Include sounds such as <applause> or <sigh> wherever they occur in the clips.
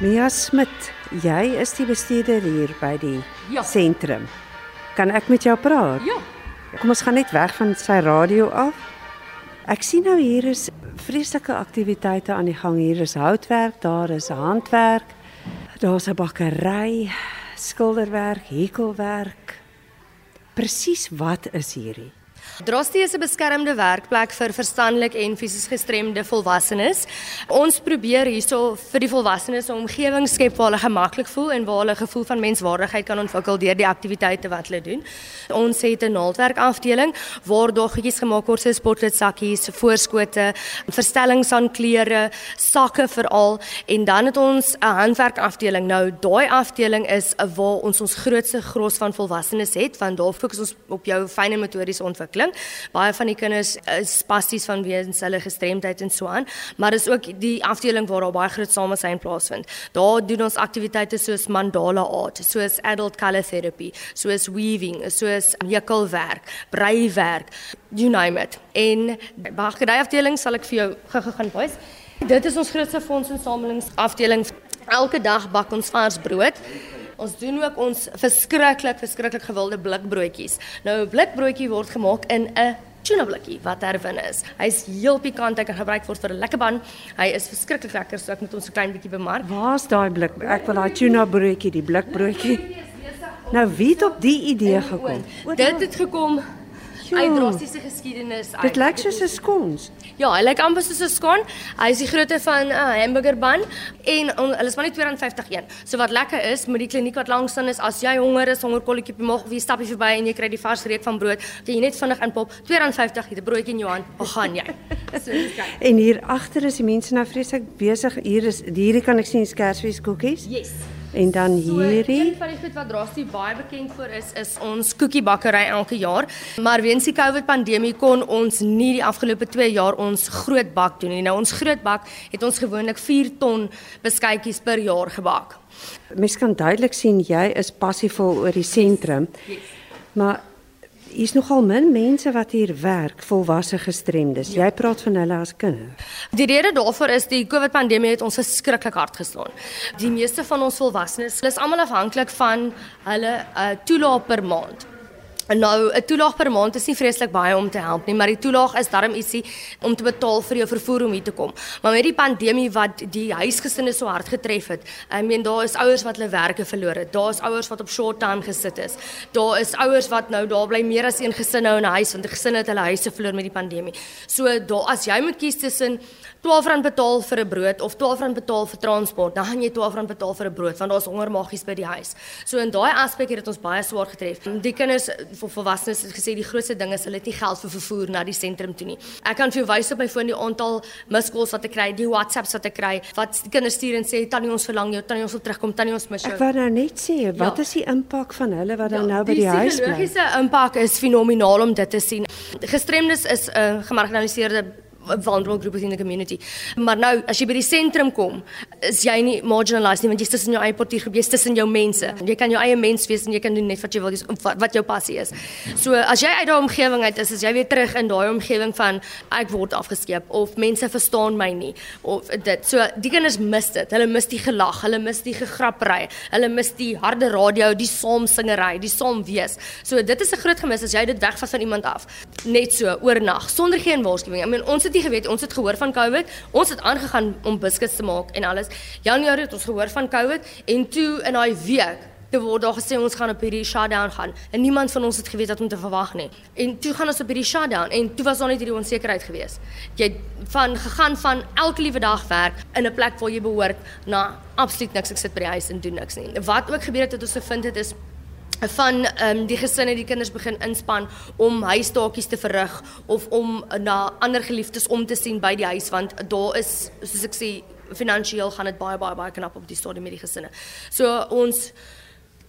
Mia Smit, jy is die bestuurder hier by die Ja. sentrum. Kan ek met jou praat? Ja. Kom ons gaan net weg van sy radio af. Ek sien nou hier is vreeslike aktiwiteite aan die gang. Hier is houtwerk, daar is handwerk. Daar's 'n bakkery, skilderwerk, hekelwerk. Presies wat is hierdie? Drostie is 'n beskermde werkplek vir verstandelik en fisies gestremde volwassenes. Ons probeer hierso vir die volwassenes 'n omgewing skep waar hulle gemaklik voel en waar hulle 'n gevoel van menswaardigheid kan ontwikkel deur die aktiwiteite wat hulle doen. Ons het 'n naaldwerk afdeling waar doggetjies gemaak word soos potlood voorskote, verstellings aan klere, sakke veral en dan het ons 'n handwerk afdeling. Nou daai afdeling is waar ons ons grootste gros van volwassenes het want daar fokus ons op jou fynne motoriese ontwikkeling. Baie van die kinders is spasties vanweë hulle gestremdheid en so aan, maar dis ook die afdeling waar daar baie groot samesyn plaasvind. Daar doen ons aktiwiteite soos mandala art, soos adult color therapy, soos weaving, soos hekelwerk, breiwerk, you name it. En bakkery afdeling sal ek vir jou gou-gou gaan wys. Dit is ons grootste fondsinsamelingsafdeling. Elke dag bak ons vars brood. Ons doen ook ons verskriklik verskriklik gewilde blikbroodjies. Nou 'n blikbroodjie word gemaak in 'n tuna blikkie wat herwin is. Hy's heel pikant, hy kan gebruik word vir 'n lekker ban. Hy is verskriklik lekker, so ek moet ons 'n klein bietjie bemark. Waar's daai blik? Ek wil daai tuna broodjie, die blikbroodjie. Nou wie het op die idee gekom? Dit het gekom Jo. uit drastiese geskiedenis uit. Dit lyk soos 'n skons. Ja, hy lyk amper soos 'n skon. Hy is die grootte van 'n uh, hamburgerbun en on, hulle is maar net R2.51. So wat lekker is met die kliniek wat langs staan is as jy honger is, hongerkolletjie op die maag of jy stap hier verby en jy kry die vars reuk van brood, jy jy net vinnig inpop, R2.50 het 'n broodjie in jou hand. Waar gaan jy? <laughs> So dis kyk. En hier agter is die mense nou vreeslik besig. Hier is hierdie kan ek sien skersfees koekies. Yes. En dan So, hierdie. een van die goed wat Drastie baie bekend vir is, is ons koekiebakkery elke jaar. Maar weens die COVID pandemie kon ons nie die afgelope 2 jaar ons groot bak doen nie. Nou ons groot bak het ons gewoonlik 4 ton beskuitjies per jaar gebak. Mens kan duidelik sien jy is passievol oor die sentrum. Yes. Maar hier's nogal min mense wat hier werk, volwasse gestremdes. Jy praat van hulle as kinders. Die rede daarvoor is die COVID pandemie het ons verskriklik hard geslaan. Die meeste van ons volwassenes, is almal afhanklik van hulle uh, toelaag per maand. En nou 'n toelaag per maand is nie vreeslik baie om te help nie, maar die toelaag is darm ietsie om te betaal vir jou vervoer om hier te kom. Maar met die pandemie wat die huisgesinne so hard getref het, I meen daar is ouers wat hulle werke verloor het. Daar is ouers wat op short time gesit is. Daar is ouers wat nou daar bly meer as een gesin nou in 'n huis want die gesinne het hulle huise verloor met die pandemie. So daar as jy moet kies tussen R12 betaal vir 'n brood of R12 betaal vir transport, dan gaan jy R12 betaal vir 'n brood want daar's hongermaggies by die huis. So in daai aspek het dit ons baie swaar getref. Die kinders vir volwassenes het gesê die grootste ding is hulle het nie geld vir vervoer na die sentrum toe nie. Ek kan vir jou wys op my foon die aantal miskalls wat ek kry, die WhatsApps wat ek kry, wat kinders stuur en sê tannie ons verlang jou, tannie ons wil terugkom, tannie ons mis jou. Ek wou nou net sê, wat Ja. is die impak van hulle wat dan nou by die huis bly? Die psigologiese impak is fenomenaal om dit te sien. Gestremdes is 'n uh, gemarginaliseerde vulnerable groep in die community. Maar nou as jy by die sentrum kom, is jy nie marginalised nie want jy's tussen jou eie portiergroep, jy's tussen jou mense. Jy kan jou eie mens wees en jy kan doen net wat jy wil, dis wat jou passie is. So as jy uit daai omgewing uit is, is jy weer terug in daai omgewing van ek word afgeskeep of mense verstaan my nie of dit. So die kinders mis dit. Hulle mis die gelag, hulle mis die gegrappery, hulle mis die harde radio, die saamsingery, die saam wees. So dit is 'n groot gemis as jy dit wegvat van iemand af. Net so oornag sonder geen waarskuwing. I mean ons het nie geweet, ons het gehoor van COVID. Ons het aangegaan om biscuits te maak en alles. Januarie het ons gehoor van COVID en toe in daai week Toe word daar gesê ons gaan op hierdie shutdown gaan en niemand van ons het geweet wat om te verwag nie. En toe gaan ons op hierdie shutdown en toe was daar net hierdie onsekerheid geweest. Jy van gegaan van elke liewe dag werk in 'n plek waar jy behoort na absoluut niks ek sit by die huis en doen niks nie. Wat ook gebeur het het ons gevind het is van ehm um, die gesinne die kinders begin inspann om huistaakies te verrig of om na ander geliefdes om te sien by die huis want daar is soos ek sê finansiëel gaan dit baie baie baie knap op die stadium met die gesinne. So ons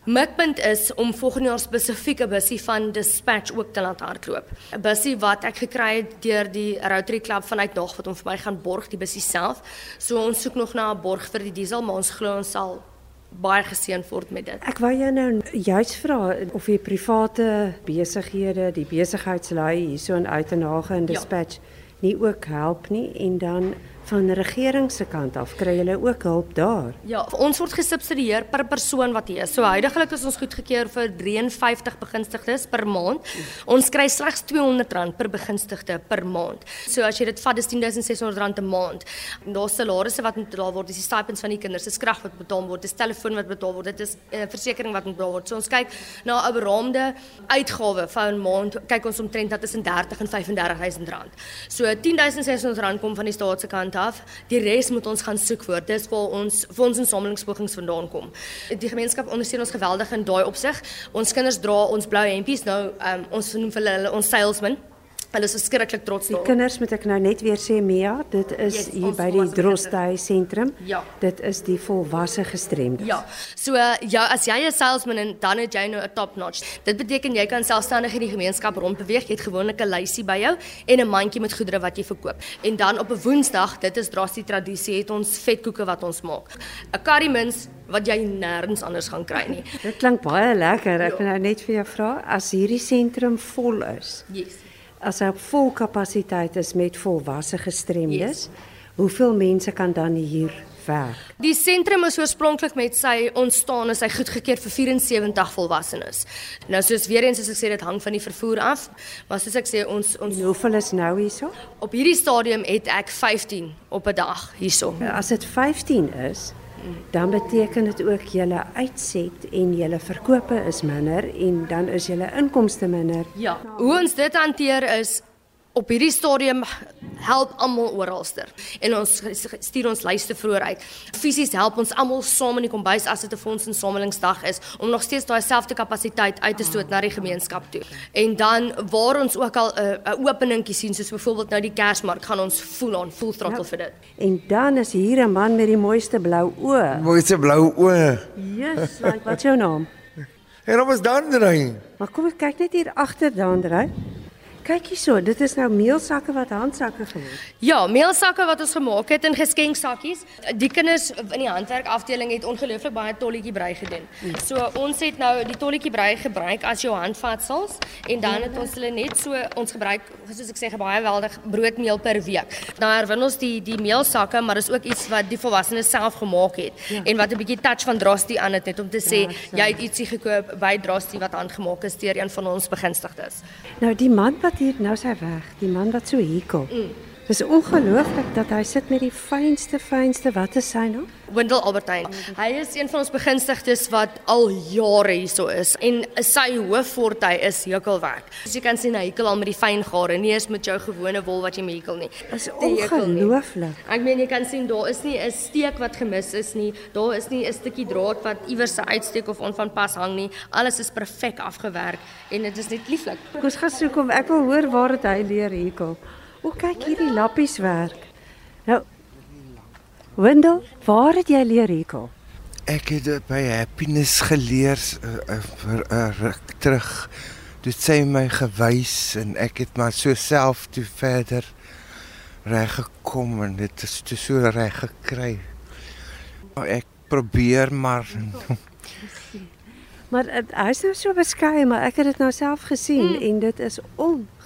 Mikpunt is om volgende jaar spesifieke bussie van Dispatch ook te laat hardloop. 'n Bussie wat ek gekry het deur die Rotary Club vanuit Nog wat hom vir my gaan borg die bussie self. So ons soek nog na 'n borg vir die diesel, maar ons glo ons sal baie geseën word met dit. Ek wou jou nou juist vra of jy private besighede, die besigheidslui hierso in Uitenhage en Ja. Dispatch nie ook help nie en dan van regering se kant af kry julle ook hulp daar. Ja, ons word gesubsidieer per persoon wat hier is. So huidigelik is ons goedgekeur vir 53 begunstigdes per maand. Ons kry slegs R200 per begunstigde per maand. So as jy dit vat, dis R10600 'n maand. Daar's salarisse wat moet betaal word, dis die stipends van die kinders, dis krag wat betaal word, dis telefoon wat betaal word, dit is 'n uh, versekerings wat betaal word. So ons kyk na 'n beraamde uitgawe van 'n maand, kyk ons omtrent dat tussen 30 en 35000 rand. So R10600 kom van die staat se kant af. Die res moet ons gaan soek voor. Dis waar ons fondsinsamelingspogings vandaan kom. Die gemeenskap ondersteun ons geweldig in daai opsig. Ons kinders dra ons blou hempies nou, um, ons noem hulle ons salesmen. Hulle is verskriklik trots daarop. Die kinders moet ek nou net weer sê Mia, dit is yes, hier by die Drostay sentrum. Ja. Dit is die volwasse gestremdes. Ja. So ja, as jy 'n salesman en dan het jy nou 'n top notch. Dit beteken jy kan selfstandig in die gemeenskap rondbeweeg. Jy het gewoonlik 'n lysie by jou en 'n mandjie met goedere wat jy verkoop. En dan op 'n Woensdag, dit is drastie tradisie, het ons vetkoeke wat ons maak. 'n Curry mince wat jy nêrens anders gaan kry nie. Dit klink baie lekker. Ek ja. wil nou net vir jou vra, as hierdie sentrum vol is. Yes as hy op vol kapasiteit is met volwasse gestremdes, yes. hoeveel mense kan dan hier werk? Die sentrum is oorspronklik met sy ontstaan is hy goedgekeur vir 74 volwassenes. Nou soos weer eens as ek sê dit hang van die vervoer af, maar soos ek sê ons ons en hoeveel is nou hierso? Op hierdie stadium het ek 15 op 'n dag hierso. As dit 15 is, dan beteken dit ook julle uitset en julle verkope is minder en dan is julle inkomste minder. Ja. Hoe ons dit hanteer is op hierdie stadium help almal oralster en ons stuur ons lyste vroeër uit. Fisies help ons almal saam in die kombuis as dit 'n fondsinsamelingsdag is om nog steeds daai selfde kapasiteit uit te stoot na die gemeenskap toe. En dan waar ons ook al 'n uh, openingkie sien soos byvoorbeeld nou die Kersmark gaan ons voel aan full throttle ja. vir dit. En dan is hier 'n man met die mooiste blou oë. Mooiste blou oë. Yes, like wat jou naam? En op is Dandrey. Maar kom ek kyk net hier agter Dandrey. Kyk hierso, dit is nou meelsakke wat handsakke geword. Ja, meelsakke wat ons gemaak het in geskenksakkies. Die kinders in die handwerkafdeling het ongelooflik baie tolletjie brei gedoen. So ons het nou die tolletjie brei gebruik as jou handvatsels en dan het ons hulle net so ons gebruik soos ek sê baie weldig broodmeel per week. Nou herwin ons die die meelsakke, maar is ook iets wat die volwassenes self gemaak het ja. en wat 'n bietjie touch van Drasty aan het net om te sê ja, jy het ietsie gekoop by Drasty wat handgemaak is deur een van ons begunstigdes. Nou die man wat hier nou sy weg, die man wat so hier kom. Mm. Dis ongelooflik dat hy sit met die fynste fynste wat is sy nou? Wendel Albertyn. Hy is een van ons begunstigdes wat al jare hierso is en sy hoofforte is hekelwerk. As jy kan sien hy hekel al met die fyn gare, nie eens met jou gewone wol wat jy hekel nie. Dis ongelooflik. Ek meen jy kan sien daar is nie 'n steek wat gemis is nie. Daar is nie 'n stukkie draad wat iewers se uitsteek of onvanpas hang nie. Alles is perfek afgewerk en dit is net lieflik. Ons gaan soek om ek wil hoor waar dit hy leer hekel. O, kyk hierdie lappies werk. Nou Wendel, waar het jy leer hekel? Ek het dit by Happiness geleer uh, uh, vir 'n uh, ruk terug. Dit sê my gewys en ek het maar so self toe verder reg gekom en dit is te so reg gekry. Ek probeer maar Maar hy is nou so beskeie, maar ek het dit nou self gesien mm. en dit is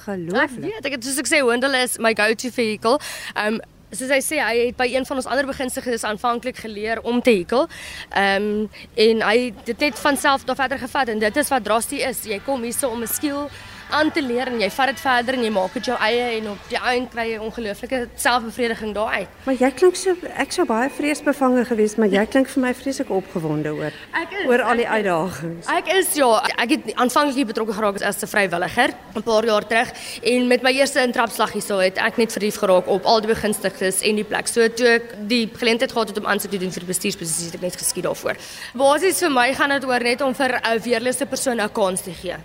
ongelooflik. Ek weet, ek het soos ek sê, Wendel is my go-to vehicle. Um soos hy sê hy het by een van ons ander begunstigdes aanvanklik geleer om te hekel. Ehm um, en hy het dit net van self daar verder gevat en dit is wat drasties is. Jy kom hierso om 'n skill aan te leer en jy vat dit verder en jy maak dit jou eie en op die einde kry jy ongelooflike selfbevrediging daar uit. Maar jy klink so ek sou baie vreesbevange geweest, maar jy klink vir my vreeslik opgewonde oor is, oor al die uitdagings. Ek is ja, ek het aanvanklik betrokke geraak as 'n vrywilliger 'n paar jaar terug en met my eerste intrapslag hierso het ek net verlief geraak op al die begunstigdes en die plek. So toe ek die geleentheid gehad het om aansoek te doen vir die bestuursposisie, het ek net geskied daarvoor. Basies vir my gaan dit oor net om vir 'n weerlose persoon 'n kans te gee.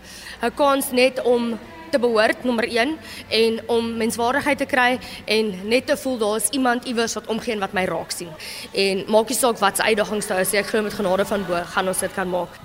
'n Kans net om om te behoort nommer 1 en om menswaardigheid te kry en net te voel daar's iemand iewers wat omgee en wat my raak sien. En maak nie saak wat se uitdagings daar is, ek glo met genade van bo gaan ons dit kan maak.